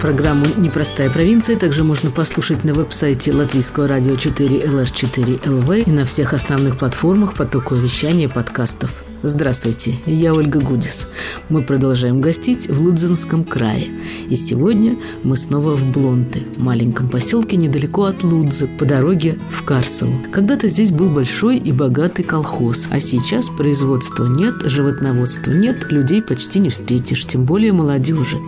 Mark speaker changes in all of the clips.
Speaker 1: Программу «Непростая провинция» также можно послушать на веб-сайте Латвийского радио 4 LR4 LV и на всех основных платформах потока вещания подкастов. Здравствуйте, я Ольга Гудис. Мы продолжаем гостить в Лудзенском крае. И сегодня мы снова в Блонте, маленьком поселке недалеко от Лудзы, по дороге в Карсову. Когда-то здесь был большой и богатый колхоз, а сейчас производства нет, животноводства нет, людей почти не встретишь, тем более молодежи.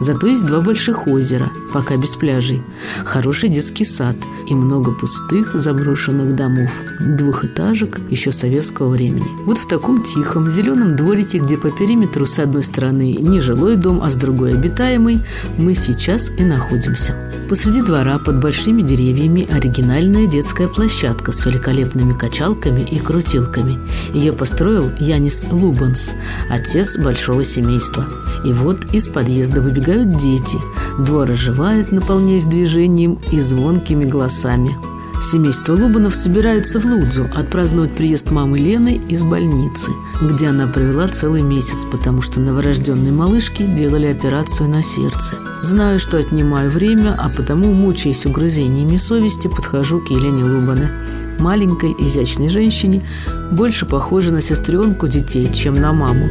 Speaker 1: Зато есть два больших озера, пока без пляжей, хороший детский сад и много пустых заброшенных домов, двухэтажек еще советского времени. Вот в таком тихом зеленом дворике, где по периметру с одной стороны не жилой дом, а с другой обитаемый, мы сейчас и находимся. Посреди двора под большими деревьями оригинальная детская площадка с великолепными качалками и крутилками. Ее построил Янис Лубанс, отец большого семейства. И вот из подъезда выбегают дети. Двор оживает, наполняясь движением и звонкими голосами. Семейство Лубанов собирается в Лудзу отпраздновать приезд мамы Лены из больницы, где она провела целый месяц, потому что новорожденной малышке делали операцию на сердце. Знаю, что отнимаю время, а потому, мучаясь угрызениями совести, подхожу к Елене Лубане. Маленькой, изящной женщине, больше похожей на сестренку детей, чем на маму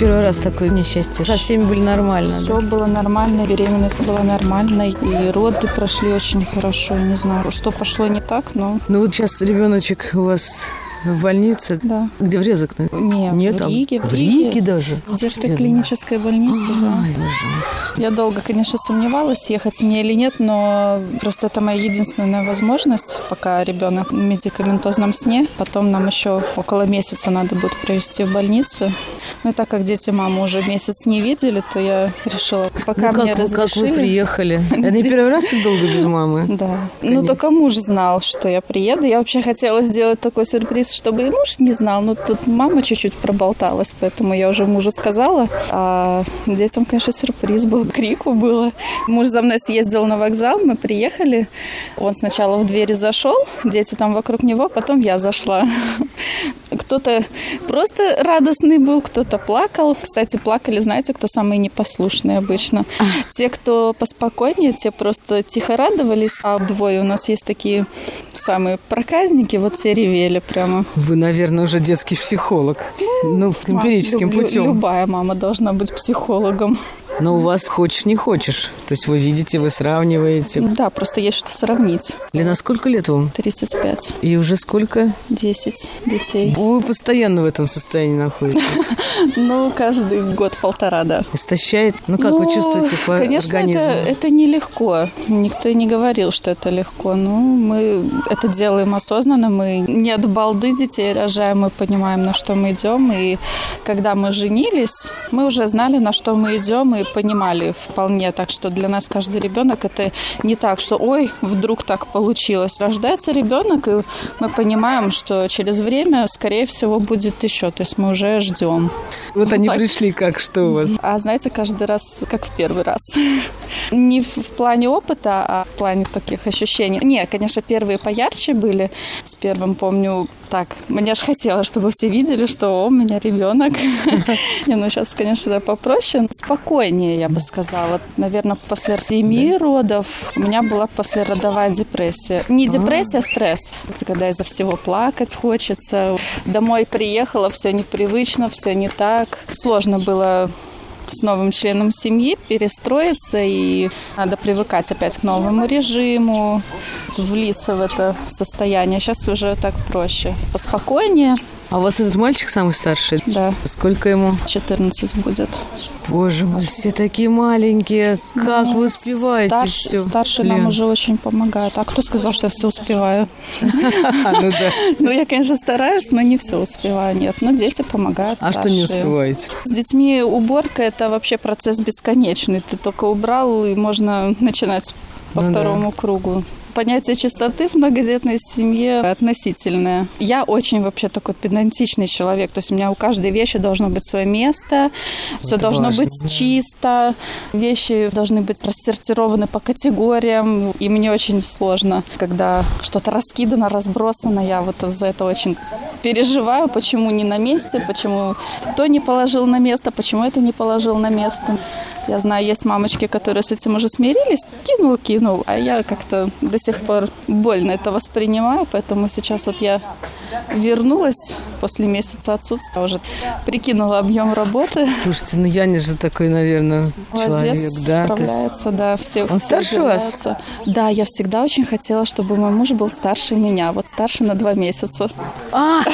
Speaker 1: первый раз такое несчастье? Со всеми были нормально?
Speaker 2: Все да? было нормально, беременность была нормальной, и роды прошли очень хорошо. Не знаю, что пошло не так, но...
Speaker 1: Ну вот сейчас ребеночек у вас в больнице?
Speaker 2: Да.
Speaker 1: Где в Резок?
Speaker 2: Нет, Нет в Риге.
Speaker 1: В, в Риге даже?
Speaker 2: В детской клинической больнице, а, да. Я долго, конечно, сомневалась, ехать мне или нет, но просто это моя единственная возможность, пока ребенок в медикаментозном сне. Потом нам еще около месяца надо будет провести в больнице. Ну и так как дети маму уже месяц не видели, то я решила, пока
Speaker 1: ну,
Speaker 2: мне
Speaker 1: как,
Speaker 2: разрешили...
Speaker 1: Как вы приехали? Это не первый раз так долго без мамы?
Speaker 2: Да. Ну только муж знал, что я приеду. Я вообще хотела сделать такой сюрприз чтобы и муж не знал. Но тут мама чуть-чуть проболталась, поэтому я уже мужу сказала. А детям, конечно, сюрприз был, крику было. Муж за мной съездил на вокзал, мы приехали. Он сначала в двери зашел, дети там вокруг него, потом я зашла. Кто-то просто радостный был, кто-то плакал. Кстати, плакали, знаете, кто самые непослушные обычно. Те, кто поспокойнее, те просто тихо радовались. А двое у нас есть такие самые проказники, вот те ревели прямо.
Speaker 1: Вы, наверное, уже детский психолог. Ну, ну эмпирическим путем.
Speaker 2: Любая мама должна быть психологом.
Speaker 1: Но у вас хочешь не хочешь. То есть вы видите, вы сравниваете.
Speaker 2: Да, просто есть что сравнить.
Speaker 1: Лена, сколько лет вам?
Speaker 2: 35.
Speaker 1: И уже сколько?
Speaker 2: 10 детей.
Speaker 1: Вы постоянно в этом состоянии находитесь?
Speaker 2: Ну, каждый год-полтора, да.
Speaker 1: Истощает? Ну, как вы ну, чувствуете по
Speaker 2: Конечно, это нелегко. Никто не говорил, что это легко. Ну, мы это делаем осознанно. Мы не от балды детей рожаем, мы понимаем, на что мы идем. И когда мы женились, мы уже знали, на что мы идем, и понимали вполне. Так что для нас каждый ребенок это не так, что ой, вдруг так получилось. Рождается ребенок, и мы понимаем, что через время, скорее всего, будет еще. То есть мы уже ждем.
Speaker 1: Вот они пришли, как что у вас?
Speaker 2: А знаете, каждый раз как в первый раз. Не в плане опыта, а в плане таких ощущений. Не, конечно, первые поярче были. С первым, помню, так, мне же хотелось, чтобы все видели, что у меня ребенок. Не, ну сейчас, конечно, да, попроще. Спокойнее, я бы сказала. Наверное, после семи родов у меня была послеродовая депрессия. Не а. депрессия, а стресс. Когда из-за всего плакать хочется. Домой приехала, все непривычно, все не так. Сложно было с новым членом семьи перестроиться, и надо привыкать опять к новому режиму, влиться в это состояние. Сейчас уже так проще, поспокойнее.
Speaker 1: А у вас этот мальчик самый старший?
Speaker 2: Да.
Speaker 1: Сколько ему?
Speaker 2: 14 будет.
Speaker 1: Боже мой, все такие маленькие. Как ну, вы успеваете старш, все?
Speaker 2: Старший Лен. нам уже очень помогает. А кто сказал, что я все успеваю?
Speaker 1: Ну.
Speaker 2: Ну я, конечно, стараюсь, но не все успеваю. Нет, но дети помогают.
Speaker 1: А что не успеваете?
Speaker 2: С детьми уборка – это вообще процесс бесконечный. Ты только убрал, и можно начинать по второму кругу. Понятие чистоты в многодетной семье относительное. Я очень вообще такой педантичный человек, то есть у меня у каждой вещи должно быть свое место, все Это должно важно, быть чисто, вещи должны быть рассортированы по категориям, и мне очень сложно, когда что-то раскидано, разбросано, я вот за это очень переживаю, почему не на месте, почему то не положил на место, почему это не положил на место. Я знаю, есть мамочки, которые с этим уже смирились, кинул, кинул, а я как-то до сих пор больно это воспринимаю, поэтому сейчас вот я вернулась после месяца отсутствия, уже прикинула объем работы.
Speaker 3: Слушайте, ну Яня же такой, наверное, человек,
Speaker 2: Молодец, да? справляется, да. Все,
Speaker 3: Он все старше вас?
Speaker 2: Да, я всегда очень хотела, чтобы мой муж был старше меня, вот старше на два месяца.
Speaker 3: А!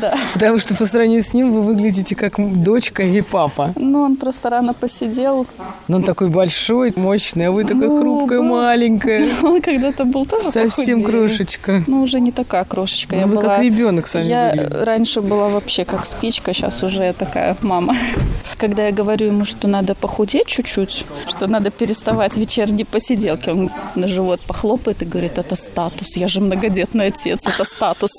Speaker 3: Да. Потому что по сравнению с ним вы выглядите как дочка и папа.
Speaker 2: Ну, он просто рано посидел.
Speaker 3: Но он такой большой, мощный, а вы такая ну, хрупкая, маленькая.
Speaker 2: Он когда-то был тоже
Speaker 3: Совсем крошечка.
Speaker 2: Ну, уже не такая крошечка.
Speaker 3: Ну,
Speaker 2: я
Speaker 3: вы
Speaker 2: была...
Speaker 3: как ребенок сами
Speaker 2: Я
Speaker 3: выглядите.
Speaker 2: раньше была вообще как спичка, сейчас уже я такая мама. Когда я говорю ему, что надо похудеть чуть-чуть, что надо переставать вечерние посиделки, он на живот похлопает и говорит, это статус, я же многодетный отец, это статус.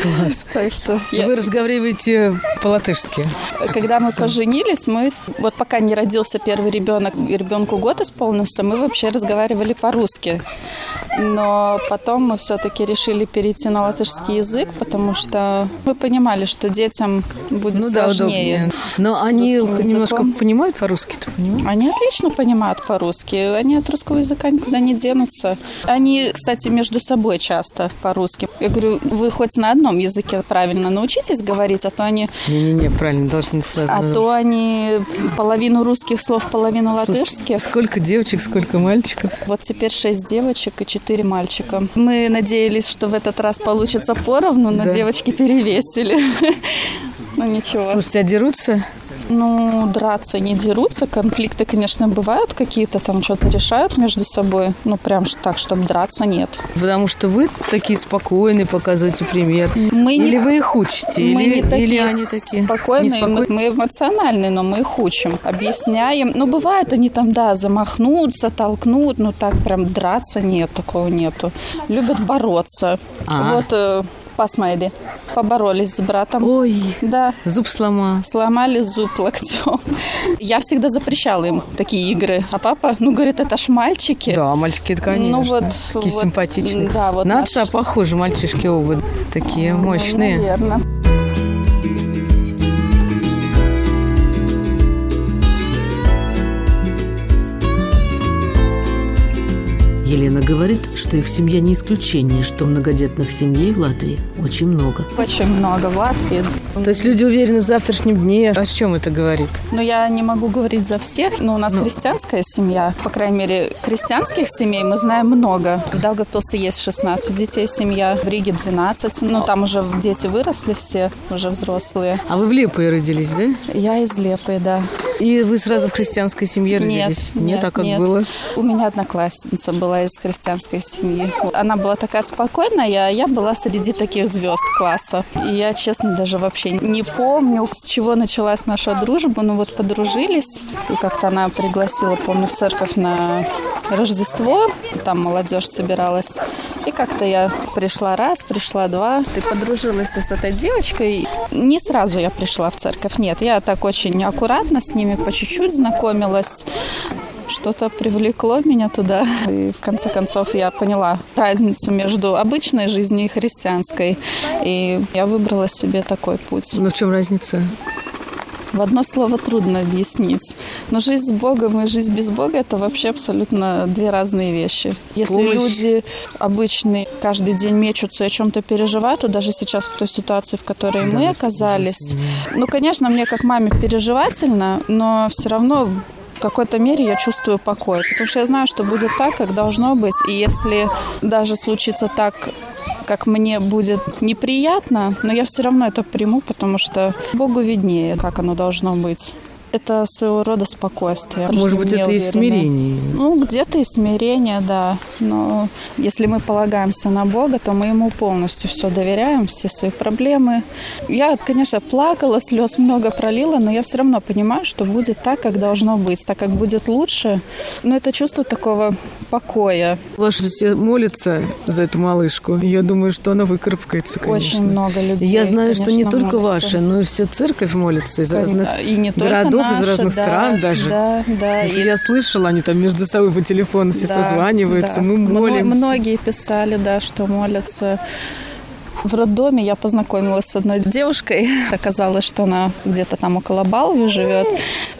Speaker 3: Класс. Так что я... Вы разговариваете по-латышски?
Speaker 2: Когда мы поженились, мы, вот пока не родился первый ребенок, ребенку год исполнился, мы вообще разговаривали по-русски. Но потом мы все-таки решили перейти на латышский язык, потому что мы понимали, что детям будет ну, сложнее.
Speaker 3: Да, Но они немножко понимают по-русски?
Speaker 2: Они отлично понимают по-русски. Они от русского языка никуда не денутся. Они, кстати, между собой часто по-русски. Я говорю, вы хоть на одном языке правильно научитесь говорить, а то они...
Speaker 3: Не-не-не, правильно, должны сразу...
Speaker 2: А то они половину русских слов, половину латышских.
Speaker 3: Сколько девочек, сколько мальчиков?
Speaker 2: Вот теперь шесть девочек и четыре мальчика. Мы надеялись, что в этот раз получится поровну, но да. девочки перевесили. Ну ничего.
Speaker 3: Слушайте, а дерутся?
Speaker 2: Ну, драться не дерутся. Конфликты, конечно, бывают какие-то, там что-то решают между собой. Ну, прям так, чтобы драться, нет.
Speaker 3: Потому что вы такие спокойные, показываете пример. Мы или не... вы их учите?
Speaker 2: Мы
Speaker 3: или,
Speaker 2: не такие
Speaker 3: или они такие
Speaker 2: спокойные, мы, мы эмоциональные, но мы их учим, объясняем. Ну, бывает, они там, да, замахнутся, толкнут, но так прям драться нет, такого нету. Любят бороться. А-а. Вот э, Посмотри, поборолись с братом.
Speaker 3: Ой,
Speaker 2: да.
Speaker 3: Зуб сломал.
Speaker 2: Сломали зуб локтем. Я всегда запрещала им такие игры. А папа, ну, говорит, это ж мальчики.
Speaker 3: Да, мальчики, это, конечно. Ну, вот, такие вот, симпатичные. Да, вот На отца наш... похожи мальчишки оба. Такие ну, мощные.
Speaker 2: Наверное.
Speaker 3: Елена говорит, что их семья не исключение, что многодетных семей в Латвии очень много.
Speaker 2: Очень много в Латвии.
Speaker 3: То есть люди уверены в завтрашнем дне. О чем это говорит?
Speaker 2: Ну, я не могу говорить за всех, но у нас ну. христианская семья. По крайней мере, христианских семей мы знаем много. В Даугавпилсе есть 16 детей семья, в Риге 12. Ну, там уже дети выросли все, уже взрослые.
Speaker 3: А вы в Лепое родились, да?
Speaker 2: Я из Лепы, да.
Speaker 3: И вы сразу в христианской семье родились?
Speaker 2: Нет, нет,
Speaker 3: а как
Speaker 2: нет.
Speaker 3: было?
Speaker 2: У меня одноклассница была из христианской семьи. Она была такая спокойная, а я была среди таких звезд класса. И я, честно, даже вообще не помню, с чего началась наша дружба. Ну вот подружились, и как-то она пригласила, помню, в церковь на Рождество. Там молодежь собиралась. И как-то я пришла раз, пришла два. Ты подружилась с этой девочкой. Не сразу я пришла в церковь, нет. Я так очень аккуратно с ними по чуть-чуть знакомилась что-то привлекло меня туда. И в конце концов я поняла разницу между обычной жизнью и христианской. И я выбрала себе такой путь.
Speaker 3: Ну в чем разница?
Speaker 2: В одно слово трудно объяснить. Но жизнь с Богом и жизнь без Бога – это вообще абсолютно две разные вещи. Если Помощь. люди обычные каждый день мечутся и о чем-то переживают, то даже сейчас в той ситуации, в которой да, мы оказались, ну, конечно, мне как маме переживательно, но все равно в какой-то мере я чувствую покой, потому что я знаю, что будет так, как должно быть. И если даже случится так, как мне будет неприятно, но я все равно это приму, потому что Богу виднее, как оно должно быть это своего рода спокойствие.
Speaker 3: Может быть, это и смирение?
Speaker 2: Ну, где-то и смирение, да. Но если мы полагаемся на Бога, то мы Ему полностью все доверяем, все свои проблемы. Я, конечно, плакала, слез много пролила, но я все равно понимаю, что будет так, как должно быть, так как будет лучше. Но это чувство такого покоя.
Speaker 3: Ваши все молятся за эту малышку. Я думаю, что она выкарабкается, конечно.
Speaker 2: Очень много людей.
Speaker 3: Я знаю, что не
Speaker 2: конечно,
Speaker 3: только
Speaker 2: молятся.
Speaker 3: ваша, но и вся церковь молится из разных
Speaker 2: И не
Speaker 3: городов,
Speaker 2: наша,
Speaker 3: из разных
Speaker 2: да,
Speaker 3: стран даже.
Speaker 2: Да, да. И-
Speaker 3: я слышала, они там между собой по телефону все
Speaker 2: Да,
Speaker 3: созваниваются,
Speaker 2: да.
Speaker 3: мы молимся.
Speaker 2: Многие писали, да, что молятся. В роддоме я познакомилась с одной девушкой. Оказалось, что она где-то там около Балви живет.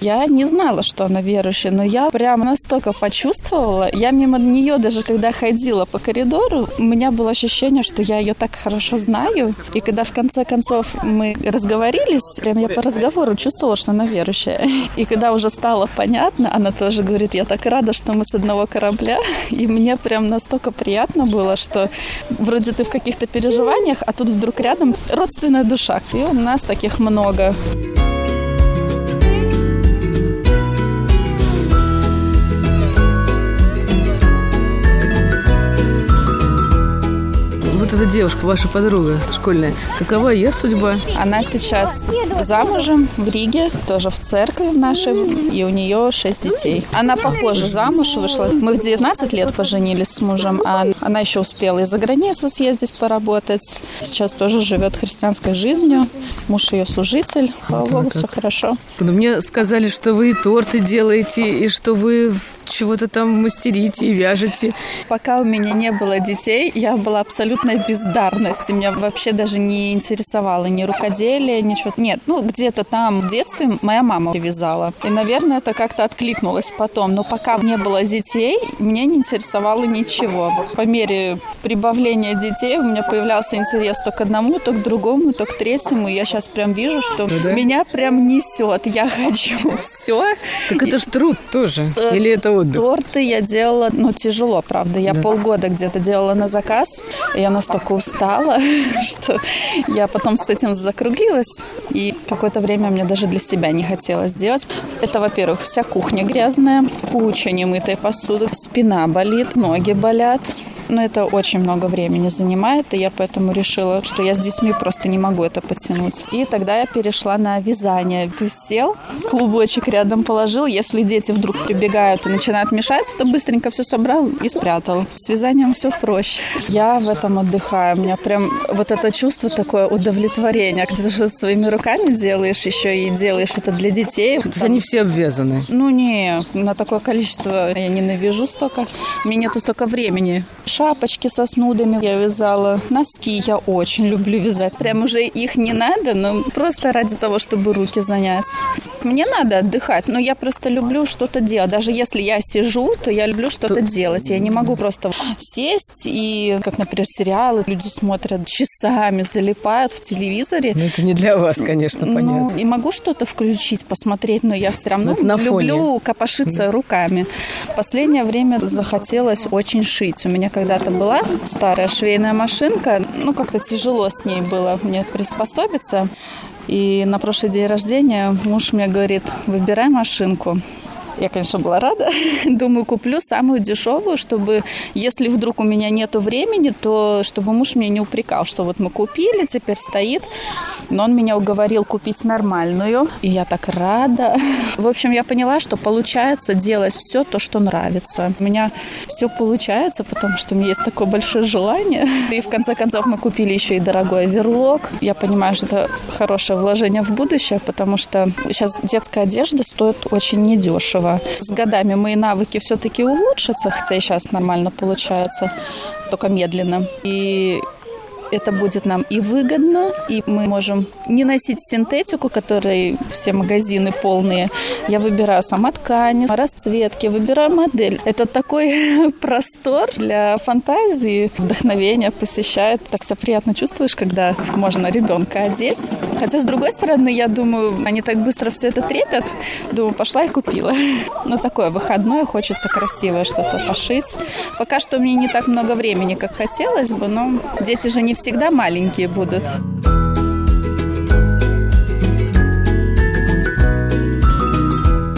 Speaker 2: Я не знала, что она верующая, но я прям настолько почувствовала. Я мимо нее, даже когда ходила по коридору, у меня было ощущение, что я ее так хорошо знаю. И когда в конце концов мы разговорились, прям я по разговору чувствовала, что она верующая. И когда уже стало понятно, она тоже говорит, я так рада, что мы с одного корабля. И мне прям настолько приятно было, что вроде ты в каких-то переживаниях, а тут вдруг рядом родственная душа. И у нас таких много.
Speaker 3: Эта девушка, ваша подруга школьная, какова ее судьба?
Speaker 2: Она сейчас замужем в Риге, тоже в церкви в нашей, и у нее шесть детей. Она попозже замуж вышла. Мы в 19 лет поженились с мужем, а она еще успела и за границу съездить поработать. Сейчас тоже живет христианской жизнью. Муж ее служитель. Слава Богу, все хорошо.
Speaker 3: Ну, Мне сказали, что вы и торты делаете, и что вы чего-то там мастерите и вяжете.
Speaker 2: Пока у меня не было детей, я была абсолютной бездарности. Меня вообще даже не интересовало ни рукоделие, ничего. Нет, ну где-то там в детстве моя мама вязала. И, наверное, это как-то откликнулось потом. Но пока не было детей, меня не интересовало ничего. По мере прибавления детей у меня появлялся интерес то к одному, то к другому, то к третьему. И я сейчас прям вижу, что
Speaker 3: Ну да?
Speaker 2: меня прям несет. Я хочу все.
Speaker 3: Так это ж труд тоже.
Speaker 2: Э,
Speaker 3: Или это отдых?
Speaker 2: Торты я делала, ну, тяжело, правда. Я полгода где-то делала на заказ, и я настолько устала, что я потом с этим закруглилась. И какое-то время мне даже для себя не хотелось делать. Это, во-первых, вся кухня грязная, куча немытой посуды, спина болит, ноги болят. Но это очень много времени занимает, и я поэтому решила, что я с детьми просто не могу это потянуть. И тогда я перешла на вязание. Ты сел, клубочек рядом положил. Если дети вдруг прибегают и начинают мешать, то быстренько все собрал и спрятал. С вязанием все проще. Я в этом отдыхаю. У меня прям вот это чувство такое удовлетворение. Когда ты что своими руками делаешь, еще и делаешь это для детей.
Speaker 3: То есть они все обвязаны.
Speaker 2: Ну не, на такое количество я не навяжу столько. У меня нету столько времени. Шапочки со снудами я вязала. Носки я очень люблю вязать. Прям уже их не надо, но просто ради того, чтобы руки занять. Мне надо отдыхать, но я просто люблю что-то делать. Даже если я сижу, то я люблю что-то делать. Я не могу просто сесть и, как, например, сериалы люди смотрят часами, залипают в телевизоре.
Speaker 3: Ну, это не для вас, конечно,
Speaker 2: Ну,
Speaker 3: понятно.
Speaker 2: и могу что-то включить, посмотреть, но я все равно
Speaker 3: Это на
Speaker 2: люблю копошиться руками. В последнее время захотелось очень шить. У меня когда-то была старая швейная машинка, ну, как-то тяжело с ней было мне приспособиться. И на прошлый день рождения муж мне говорит, выбирай машинку. Я, конечно, была рада. Думаю, куплю самую дешевую, чтобы, если вдруг у меня нету времени, то чтобы муж меня не упрекал, что вот мы купили, теперь стоит. Но он меня уговорил купить нормальную. И я так рада. В общем, я поняла, что получается делать все то, что нравится. У меня все получается, потому что у меня есть такое большое желание. И в конце концов мы купили еще и дорогой верлок. Я понимаю, что это хорошее вложение в будущее, потому что сейчас детская одежда стоит очень недешево. С годами мои навыки все-таки улучшатся, хотя и сейчас нормально получается, только медленно. И это будет нам и выгодно, и мы можем не носить синтетику, которой все магазины полные. Я выбираю сама ткань, расцветки, выбираю модель. Это такой простор для фантазии, вдохновения посещает. Так себя приятно чувствуешь, когда можно ребенка одеть. Хотя, с другой стороны, я думаю, они так быстро все это трепят. Думаю, пошла и купила. Ну, такое выходное, хочется красивое что-то пошить. Пока что меня не так много времени, как хотелось бы, но дети же не всегда маленькие будут.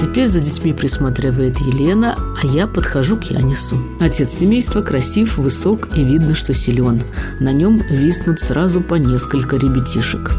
Speaker 3: Теперь за детьми присматривает Елена, а я подхожу к Янису. Отец семейства красив, высок и видно, что силен. На нем виснут сразу по несколько ребятишек.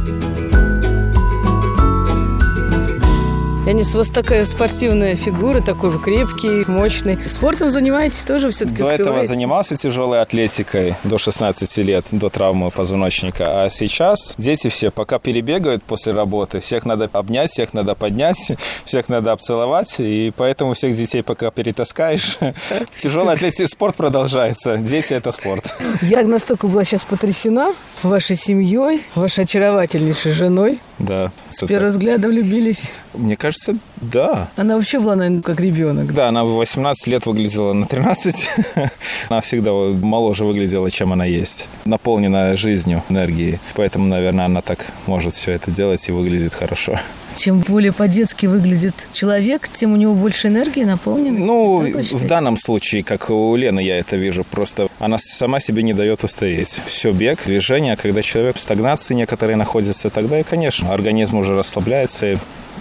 Speaker 4: Я
Speaker 3: Денис, у вас такая спортивная фигура, такой вы крепкий, мощный. Спортом занимаетесь тоже все-таки
Speaker 4: До
Speaker 3: успеваете?
Speaker 4: этого занимался тяжелой атлетикой до 16 лет, до травмы позвоночника. А сейчас дети все пока перебегают после работы. Всех надо обнять, всех надо поднять, всех надо обцеловать. И поэтому всех детей пока перетаскаешь. Тяжелый атлетический спорт продолжается. Дети – это спорт.
Speaker 3: Я настолько была сейчас потрясена вашей семьей, вашей очаровательнейшей женой.
Speaker 4: Да.
Speaker 3: С первого взгляда влюбились.
Speaker 4: Мне кажется, да.
Speaker 3: Она вообще была, наверное, как ребенок.
Speaker 4: Да, она в 18 лет выглядела на 13. она всегда моложе выглядела, чем она есть. Наполненная жизнью, энергией. Поэтому, наверное, она так может все это делать и выглядит хорошо.
Speaker 3: Чем более по-детски выглядит человек, тем у него больше энергии, наполненности.
Speaker 4: Ну, в данном случае, как у Лены я это вижу, просто она сама себе не дает устареть. Все бег, движение, когда человек в стагнации некоторые находится, тогда и, конечно, организм уже расслабляется, и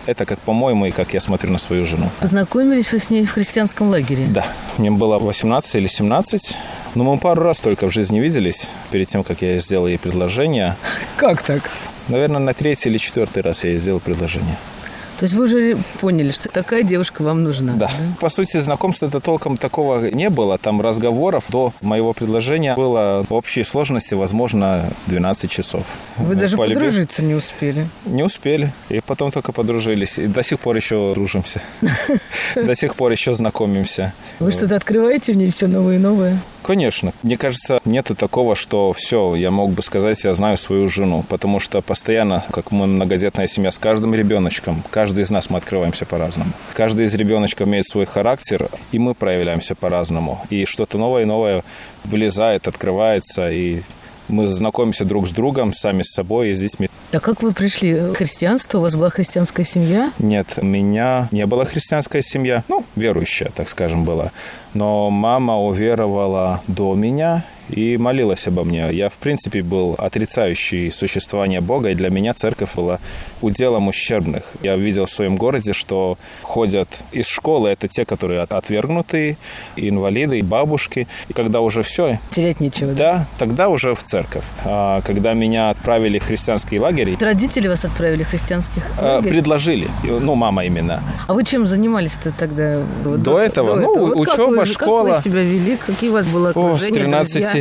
Speaker 4: это как по-моему и как я смотрю на свою жену.
Speaker 3: Познакомились вы с ней в христианском лагере?
Speaker 4: Да. Мне было 18 или 17. Но мы пару раз только в жизни виделись, перед тем, как я сделал ей предложение.
Speaker 3: Как так?
Speaker 4: Наверное, на третий или четвертый раз я ей сделал предложение.
Speaker 3: То есть вы уже поняли, что такая девушка вам нужна?
Speaker 4: Да. да? По сути, знакомства-то толком такого не было. Там разговоров до моего предложения было в общей сложности, возможно, 12 часов.
Speaker 3: Вы даже Полюбив... подружиться не успели?
Speaker 4: Не успели. И потом только подружились. И до сих пор еще дружимся. До сих пор еще знакомимся.
Speaker 3: Вы что-то открываете в ней все новое и новое?
Speaker 4: Конечно. Мне кажется, нету такого, что все, я мог бы сказать, я знаю свою жену. Потому что постоянно, как мы многодетная семья, с каждым ребеночком, каждый из нас мы открываемся по-разному. Каждый из ребеночков имеет свой характер, и мы проявляемся по-разному. И что-то новое и новое вылезает, открывается, и мы знакомимся друг с другом, сами с собой и с детьми.
Speaker 3: А как вы пришли в христианство? У вас была христианская семья?
Speaker 4: Нет, у меня не была христианская семья. Ну, верующая, так скажем, была. Но мама уверовала до меня и молилась обо мне. Я, в принципе, был отрицающий существование Бога, и для меня церковь была уделом ущербных. Я видел в своем городе, что ходят из школы, это те, которые отвергнутые, инвалиды, и бабушки. И когда уже все...
Speaker 3: Терять нечего.
Speaker 4: Да, да, тогда уже в церковь. А когда меня отправили в христианские лагеря...
Speaker 3: Родители вас отправили в христианских
Speaker 4: а, лагерь? Предложили. Ну, мама именно.
Speaker 3: А вы чем занимались-то тогда?
Speaker 4: до, до этого? До ну, этого. Вот учеба,
Speaker 3: как
Speaker 4: вы, школа.
Speaker 3: Как вы себя вели? Какие у вас было окружение,
Speaker 4: О, с 13, друзья?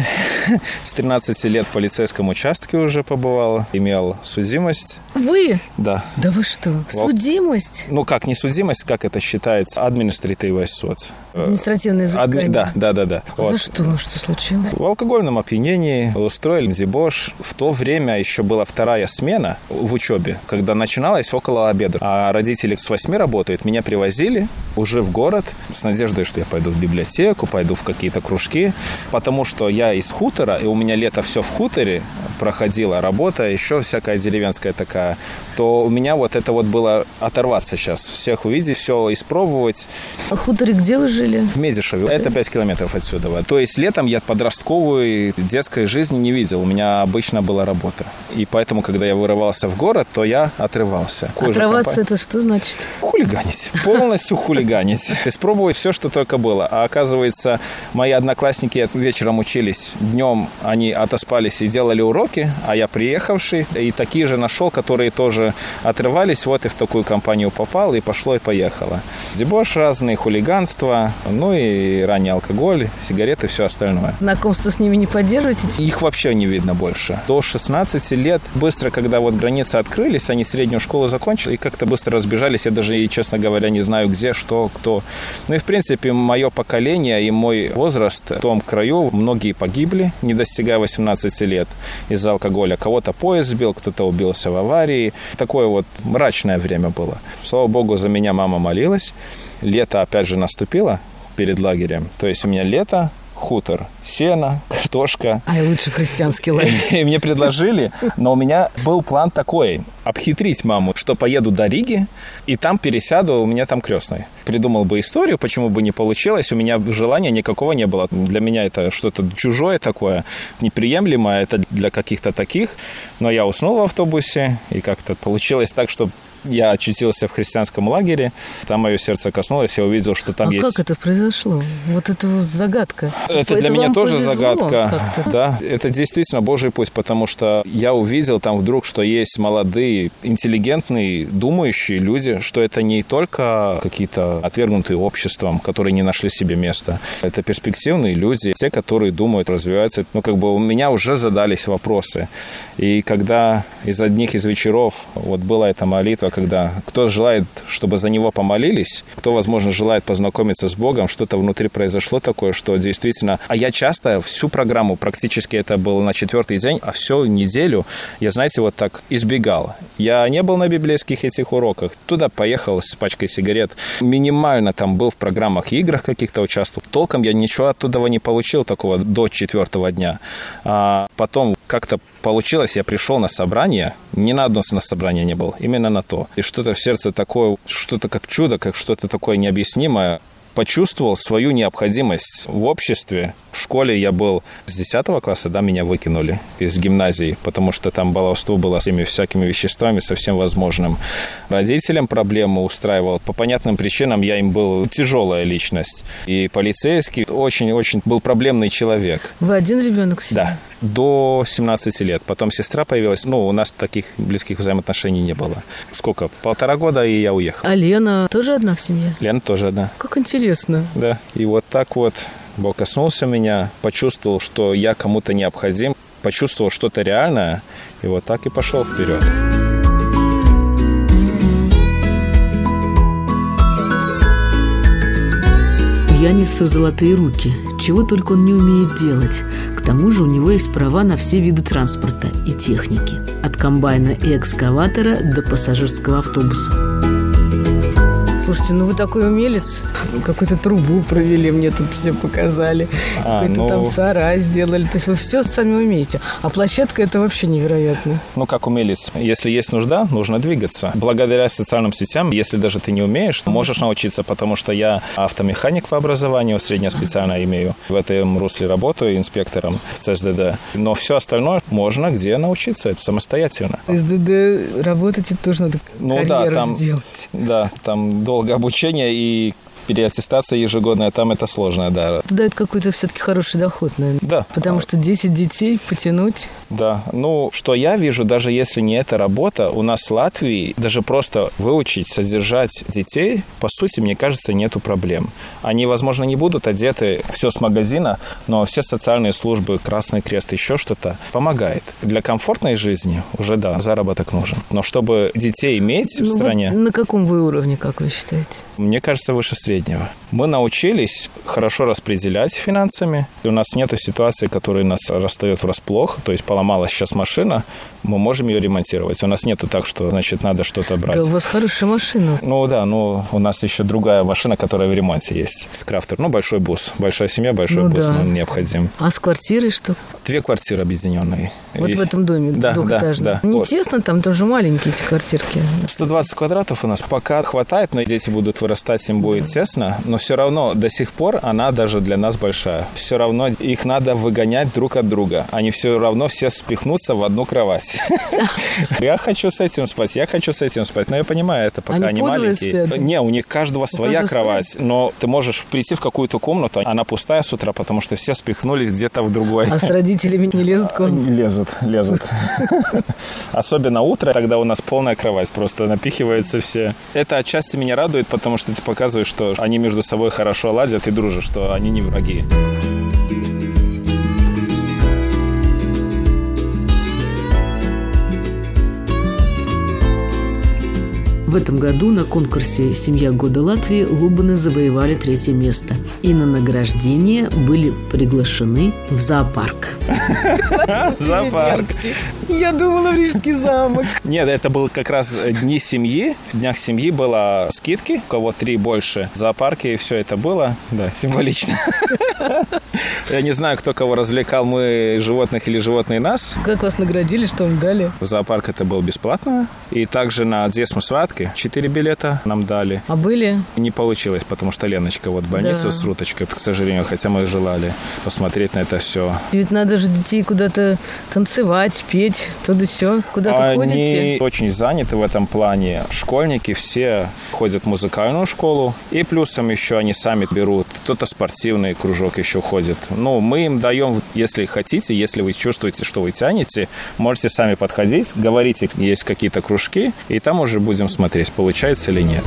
Speaker 4: С 13 лет в полицейском участке уже побывал. Имел судимость.
Speaker 3: Вы?
Speaker 4: Да.
Speaker 3: Да вы что? Судимость?
Speaker 4: Ну, как не судимость, как это считается? Административный суд.
Speaker 3: Административное изыскание?
Speaker 4: Адми... Да, да, да. да.
Speaker 3: А вот. За что? Что случилось?
Speaker 4: В алкогольном опьянении устроили дебош. В то время еще была вторая смена в учебе, когда начиналась около обеда. А родители с 8 работают. Меня привозили уже в город с надеждой, что я пойду в библиотеку, пойду в какие-то кружки, потому что я из хутора, и у меня лето все в хуторе проходила работа, еще всякая деревенская такая, то у меня вот это вот было оторваться сейчас, всех увидеть, все испробовать.
Speaker 3: А в хуторе где вы жили?
Speaker 4: В Медишеве. Это 5 километров отсюда. То есть летом я подростковую детской жизни не видел. У меня обычно была работа. И поэтому, когда я вырывался в город, то я отрывался.
Speaker 3: Отрываться это что значит?
Speaker 4: Хулиганить. Полностью хулиганить. Испробовать все, что только было. А оказывается, мои одноклассники вечером учились. Днем они отоспались и делали уроки, а я приехавший. И такие же нашел, которые тоже отрывались. Вот и в такую компанию попал, и пошло, и поехало. Дебош разный, хулиганство, ну и ранний алкоголь, сигареты, все остальное.
Speaker 3: Знакомство с ними не поддерживаете?
Speaker 4: Их вообще не видно больше. До 16 лет, быстро, когда вот границы открылись, они среднюю школу закончили и как-то быстро разбежались. Я даже, и, честно говоря, не знаю, где, что, кто. Ну и, в принципе, мое поколение и мой возраст в том краю, многие погибли, не достигая 18 лет из-за алкоголя. Кого-то поезд сбил, кто-то убился в аварии. Такое вот мрачное время было. Слава богу, за меня мама молилась. Лето опять же наступило перед лагерем. То есть у меня лето, хутор, сено, картошка.
Speaker 3: А и лучше христианский лагерь.
Speaker 4: И мне предложили, но у меня был план такой, обхитрить маму, что поеду до Риги, и там пересяду, у меня там крестный. Придумал бы историю, почему бы не получилось, у меня желания никакого не было. Для меня это что-то чужое такое, неприемлемое, это для каких-то таких. Но я уснул в автобусе, и как-то получилось так, что Я очутился в христианском лагере, там мое сердце коснулось, я увидел, что там
Speaker 3: а
Speaker 4: есть...
Speaker 3: как это произошло? Вот это вот загадка.
Speaker 4: Это для меня тоже загадка. Да, это действительно Божий путь, потому что я увидел там вдруг, что есть молодые, интеллигентные, думающие люди, что это не только какие-то отвергнутые обществом, которые не нашли себе места. Это перспективные люди, те, которые думают, развиваются. Ну, как бы у меня уже задались вопросы. И когда из одних из вечеров вот была эта молитва, когда кто желает, чтобы за него помолились, кто, возможно, желает познакомиться с Богом, что-то внутри произошло такое, что действительно... А я часто всю программу, практически это было на четвертый день, а всю неделю я, знаете, вот так избегал. Я не был на библейских этих уроках. Туда поехал с пачкой сигарет. Минимально там был в программах играх каких-то участвовал. Толком я ничего оттуда не получил такого до четвертого дня. А потом как-то получилось, я пришел на собрание, ни на одно на собрание не был, именно на то. И что-то в сердце такое, что-то как чудо, как что-то такое необъяснимое, почувствовал свою необходимость в обществе. В школе я был с 10 класса, да, меня выкинули из гимназии, потому что там баловство было с всеми всякими веществами, со всем возможным. Родителям проблему устраивал. По понятным причинам я им был тяжелая личность. И полицейский очень-очень был проблемный человек.
Speaker 3: Вы один ребенок?
Speaker 4: Да до 17 лет. Потом сестра появилась. Ну, у нас таких близких взаимоотношений не было. Сколько? Полтора года, и я уехал.
Speaker 3: А Лена тоже одна в семье?
Speaker 4: Лена тоже одна.
Speaker 3: Как интересно.
Speaker 4: Да. И вот так вот Бог коснулся меня, почувствовал, что я кому-то необходим, почувствовал что-то реальное, и вот так и пошел вперед.
Speaker 3: Яниса золотые руки. Чего только он не умеет делать. Тому же у него есть права на все виды транспорта и техники. От комбайна и экскаватора до пассажирского автобуса. Слушайте, ну вы такой умелец. Какую-то трубу провели, мне тут все показали. А, Какой-то ну... там сарай сделали. То есть вы все сами умеете. А площадка это вообще невероятно.
Speaker 4: Ну, как умелец. Если есть нужда, нужно двигаться. Благодаря социальным сетям, если даже ты не умеешь, можешь научиться, потому что я автомеханик по образованию, среднее специально имею. В этом русле работаю инспектором в ЦСДД. Но все остальное можно где научиться, это самостоятельно.
Speaker 3: СДД работать это тоже надо ну, да, там, сделать.
Speaker 4: Да, там долго долгое обучение и переаттестация ежегодная, там это сложно, да.
Speaker 3: Это дает какой-то все-таки хороший доход, наверное.
Speaker 4: Да.
Speaker 3: Потому что 10 детей потянуть.
Speaker 4: Да. Ну, что я вижу, даже если не эта работа, у нас в Латвии даже просто выучить, содержать детей, по сути, мне кажется, нету проблем. Они, возможно, не будут одеты все с магазина, но все социальные службы, Красный Крест, еще что-то помогает. Для комфортной жизни уже, да, заработок нужен. Но чтобы детей иметь ну, в стране...
Speaker 3: Вот на каком вы уровне, как вы считаете?
Speaker 4: Мне кажется, выше среднего среднего. Мы научились хорошо распределять финансами. И у нас нет ситуации, которая нас расстает врасплох. То есть поломалась сейчас машина, мы можем ее ремонтировать. У нас нету так, что, значит, надо что-то брать.
Speaker 3: Да у вас хорошая машина.
Speaker 4: Ну да, ну у нас еще другая машина, которая в ремонте есть. Крафтер, ну большой бус. Большая семья, большой ну, бус да. нам необходим.
Speaker 3: А с квартирой что?
Speaker 4: Две квартиры объединенные.
Speaker 3: Вот есть. в этом доме да, двухэтажном. Да, да. Не вот. тесно, там тоже маленькие эти квартирки.
Speaker 4: 120 квадратов у нас пока хватает, но дети будут вырастать, им будет тесно. Но все равно до сих пор она даже для нас большая. Все равно их надо выгонять друг от друга. Они все равно все спихнутся в одну кровать. Я хочу с этим спать, я хочу с этим спать. Но я понимаю, это пока они маленькие. Не, у них каждого своя кровать. Но ты можешь прийти в какую-то комнату, она пустая с утра, потому что все спихнулись где-то в другой.
Speaker 3: А с родителями не лезут к вам?
Speaker 4: Не лезут, лезут. Особенно утро, тогда у нас полная кровать, просто напихиваются все. Это отчасти меня радует, потому что ты показываешь, что они между собой хорошо ладят и дружат, что они не враги.
Speaker 3: В этом году на конкурсе «Семья года Латвии» Лубаны завоевали третье место. И на награждение были приглашены в зоопарк.
Speaker 4: Зоопарк.
Speaker 3: Я думала, в Рижский замок.
Speaker 4: Нет, это был как раз дни семьи. В днях семьи было скидки, у кого три больше. В зоопарке и все это было. Да, символично. Я не знаю, кто кого развлекал, мы животных или животные нас.
Speaker 3: Как вас наградили, что вам дали?
Speaker 4: В зоопарк это было бесплатно. И также на Дзесму Билетки. Четыре билета нам дали.
Speaker 3: А были?
Speaker 4: Не получилось, потому что Леночка вот в больницу
Speaker 3: Да.
Speaker 4: с Руточкой, к сожалению, хотя мы желали посмотреть на это все.
Speaker 3: Ведь надо же детей куда-то танцевать, петь, то да сё. Куда-то
Speaker 4: Они
Speaker 3: ходите?
Speaker 4: очень заняты в этом плане. Школьники все ходят в музыкальную школу. И плюсом еще они сами берут. Кто-то спортивный кружок еще ходит. Ну, мы им даем, если хотите, если вы чувствуете, что вы тянете, можете сами подходить, говорите, есть какие-то кружки, и там уже будем смотреть, получается или нет.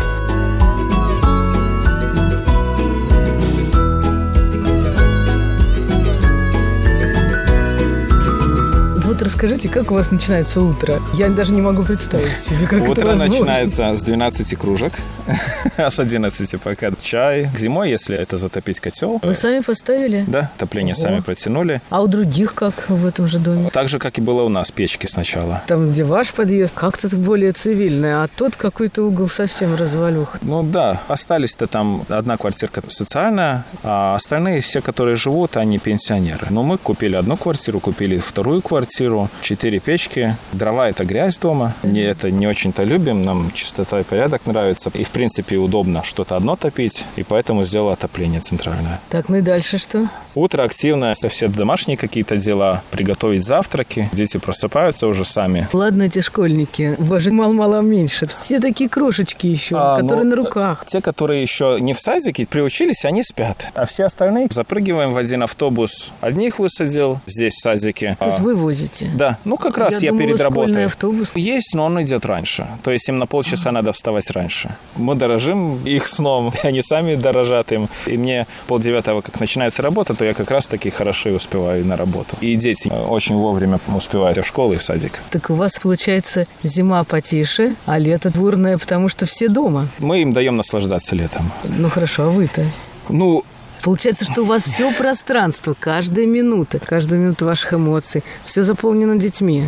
Speaker 3: Расскажите, как у вас начинается утро? Я даже не могу представить себе, как это
Speaker 4: Утро начинается с 12 кружек, а с 11 пока чай. К зимой, если это затопить котел,
Speaker 3: Вы сами поставили?
Speaker 4: да, отопление
Speaker 3: Ого.
Speaker 4: сами протянули.
Speaker 3: А у других как в этом же доме?
Speaker 4: Так же, как и было у нас, печки сначала.
Speaker 3: Там, где ваш подъезд, как-то более цивильный, а тот какой-то угол совсем развалюх.
Speaker 4: Ну да, остались-то там одна квартирка социальная, а остальные все, которые живут, они пенсионеры. Но мы купили одну квартиру, купили вторую квартиру, четыре печки. Дрова – это грязь дома. Не это не очень-то любим, нам чистота и порядок нравится. И, в принципе, удобно что-то одно топить, и поэтому сделал отопление центральное.
Speaker 3: Так, ну и дальше что?
Speaker 4: Утро активное, это все домашние какие-то дела, приготовить завтраки. Дети просыпаются уже сами.
Speaker 3: Ладно, эти школьники, у вас же мало-мало меньше. Все такие крошечки еще,
Speaker 4: А,
Speaker 3: которые
Speaker 4: ну,
Speaker 3: на руках.
Speaker 4: Те, которые еще не в садике, приучились, они спят. А все остальные запрыгиваем в один автобус. Одних высадил здесь в садике.
Speaker 3: То есть
Speaker 4: А,
Speaker 3: вы возите?
Speaker 4: Да, ну как раз я,
Speaker 3: думала,
Speaker 4: перед работой.
Speaker 3: автобус.
Speaker 4: Есть, но он идет раньше. То есть им на полчаса надо вставать раньше. Мы дорожим их сном, они сами дорожат им. И мне полдевятого, как начинается работа, то я как раз таки хорошо и успеваю на работу. И дети очень вовремя успевают и в школу, и в садик.
Speaker 3: Так у вас, получается, зима потише, а лето бурное, потому что все дома.
Speaker 4: Мы им даем наслаждаться летом.
Speaker 3: Ну хорошо, а вы-то?
Speaker 4: Ну,
Speaker 3: Получается, что у вас все пространство, каждая минута, каждая минута ваших эмоций, все заполнено детьми.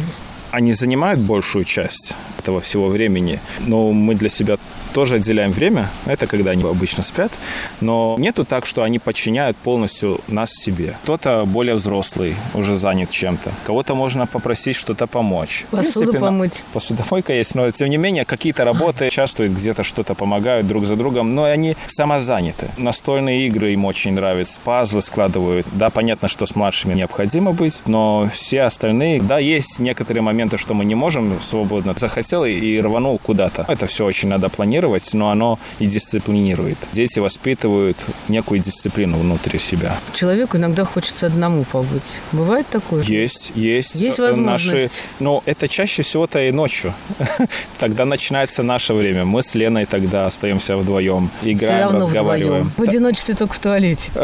Speaker 4: Они занимают большую часть этого всего времени, но мы для себя тоже отделяем время. Это когда они обычно спят. Но нету так, что они подчиняют полностью нас себе. Кто-то более взрослый, уже занят чем-то. Кого-то можно попросить что-то помочь.
Speaker 3: Посуду
Speaker 4: принципе,
Speaker 3: помыть.
Speaker 4: Посудомойка есть, но тем не менее какие-то работы участвуют, где-то что-то помогают друг за другом, но они самозаняты. Настольные игры им очень нравятся, пазлы складывают. Да, понятно, что с младшими необходимо быть, но все остальные, да, есть некоторые моменты, что мы не можем свободно. Захотел и- рванул куда-то. Это все очень надо планировать, но оно и дисциплинирует. Дети воспитывают некую дисциплину внутри себя.
Speaker 3: Человеку иногда хочется одному побыть. Бывает такое?
Speaker 4: Есть, есть.
Speaker 3: Есть
Speaker 4: э, Наши,
Speaker 3: возможность.
Speaker 4: но это чаще всего-то и ночью. Тогда начинается наше время. Мы с Леной тогда остаемся вдвоем, играем, разговариваем.
Speaker 3: В одиночестве только в туалете.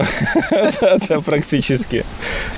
Speaker 4: Да, практически.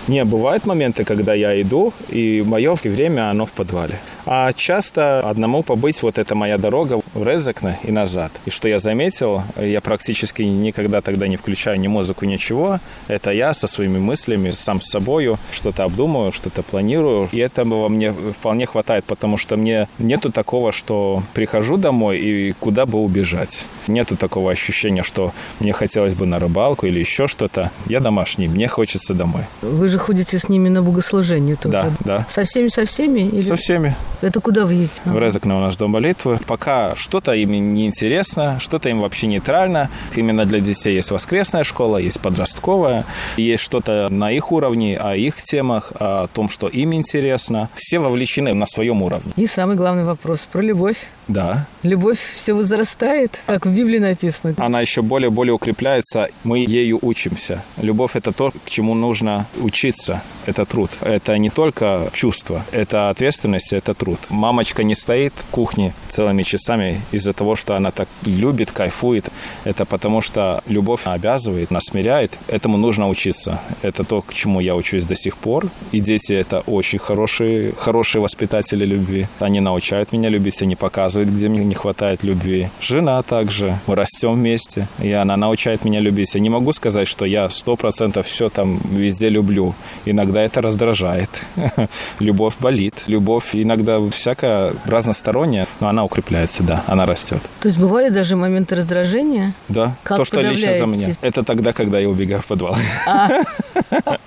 Speaker 4: Не, бывают моменты, когда я иду, и мое время, оно в подвале. А часто одному побыть, вот это моя дорога в Резекне и назад. И что я заметил, я практически никогда тогда не включаю ни музыку, ничего. Это я со своими мыслями, сам с собою, что-то обдумываю, что-то планирую. И этого мне вполне хватает, потому что мне нету такого, что прихожу домой и куда бы убежать. Нету такого ощущения, что мне хотелось бы на рыбалку или еще что-то. Я домашний, мне хочется домой.
Speaker 3: Вы же ходите с ними на богослужение тоже.
Speaker 4: Да, да.
Speaker 3: Со всеми, со всеми? Или...
Speaker 4: Со всеми.
Speaker 3: Это куда вы ездите?
Speaker 4: В Резекне у нас дом молитвы. Пока что-то им неинтересно, что-то им вообще нейтрально. Именно для детей есть воскресная школа, есть подростковая. Есть что-то на их уровне, о их темах, о том, что им интересно. Все вовлечены на своем уровне.
Speaker 3: И самый главный вопрос про любовь.
Speaker 4: Да.
Speaker 3: Любовь все возрастает, как в Библии написано.
Speaker 4: Она еще более-более укрепляется, мы ею учимся. Любовь – это то, к чему нужно учиться. Это труд. Это не только чувство, это ответственность, это труд. Мамочка не стоит в кухне целыми часами из-за того, что она так любит, кайфует. Это потому, что любовь обязывает, нас смиряет. Этому нужно учиться. Это то, к чему я учусь до сих пор. И дети – это очень хорошие, хорошие воспитатели любви. Они научают меня любить, они показывают, где мне не хватает любви. Жена также. Мы растем вместе, и она научает меня любить. Я не могу сказать, что я сто процентов все там везде люблю. Иногда это раздражает. Любовь болит. Любовь иногда всякая разносторонняя, но она укрепляется, да, она растет.
Speaker 3: То есть бывали даже моменты раздражения?
Speaker 4: Да,
Speaker 3: Как
Speaker 4: то, что лично за меня. Это тогда, когда я убегаю в подвал.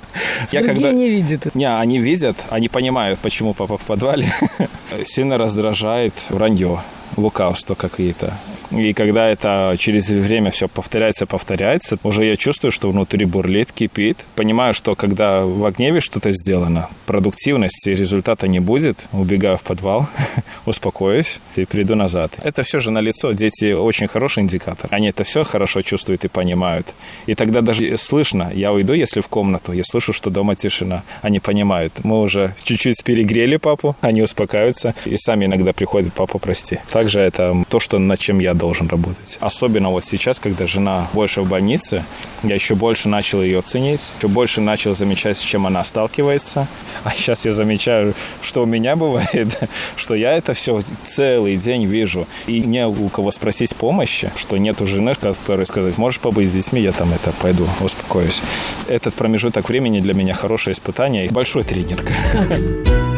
Speaker 4: Я
Speaker 3: Другие
Speaker 4: когда...
Speaker 3: не видят.
Speaker 4: Не, они видят, они понимают, почему папа в подвале. Сильно раздражает вранье. Лукавства какие-то. И когда это через время все повторяется, повторяется, уже я чувствую, что внутри бурлит, кипит. Понимаю, что когда в гневе что-то сделано, продуктивности результата не будет. Убегаю в подвал, успокоюсь и приду назад. Это все же на лицо. Дети очень хороший индикатор. Они это все хорошо чувствуют и понимают. И тогда даже слышно. Я уйду, если в комнату, я слышу, что дома тишина. Они понимают. Мы уже чуть-чуть перегрели папу, они успокаиваются и сами иногда приходят, папа, прости. Также это то, что над чем я должен работать. Особенно вот сейчас, когда жена больше в больнице, я еще больше начал ее ценить, еще больше начал замечать, с чем она сталкивается. А сейчас я замечаю, что у меня бывает, что я это все целый день вижу. И не у кого спросить помощи, что нету жены, которая сказать, можешь побыть с детьми, я там это пойду, успокоюсь. Этот промежуток времени для меня хорошее испытание и большой тренинг.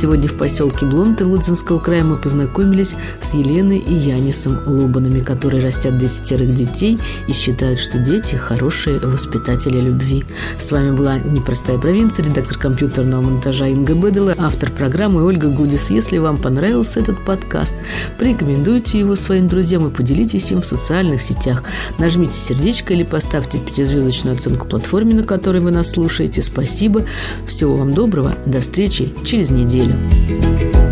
Speaker 1: Сегодня в поселке Блонты Лудзинского края мы познакомились с Еленой и Янисом Лобанами, которые растят десятерых детей и считают, что дети – хорошие воспитатели любви. С вами была «Непростая провинция», редактор компьютерного монтажа Инга Бедела, автор программы Ольга Гудис. Если вам понравился этот подкаст, порекомендуйте его своим друзьям и поделитесь им в социальных сетях. Нажмите сердечко или поставьте пятизвездочную оценку платформе, на которой вы нас слушаете. Спасибо. Всего вам доброго. До встречи через неделю. 아!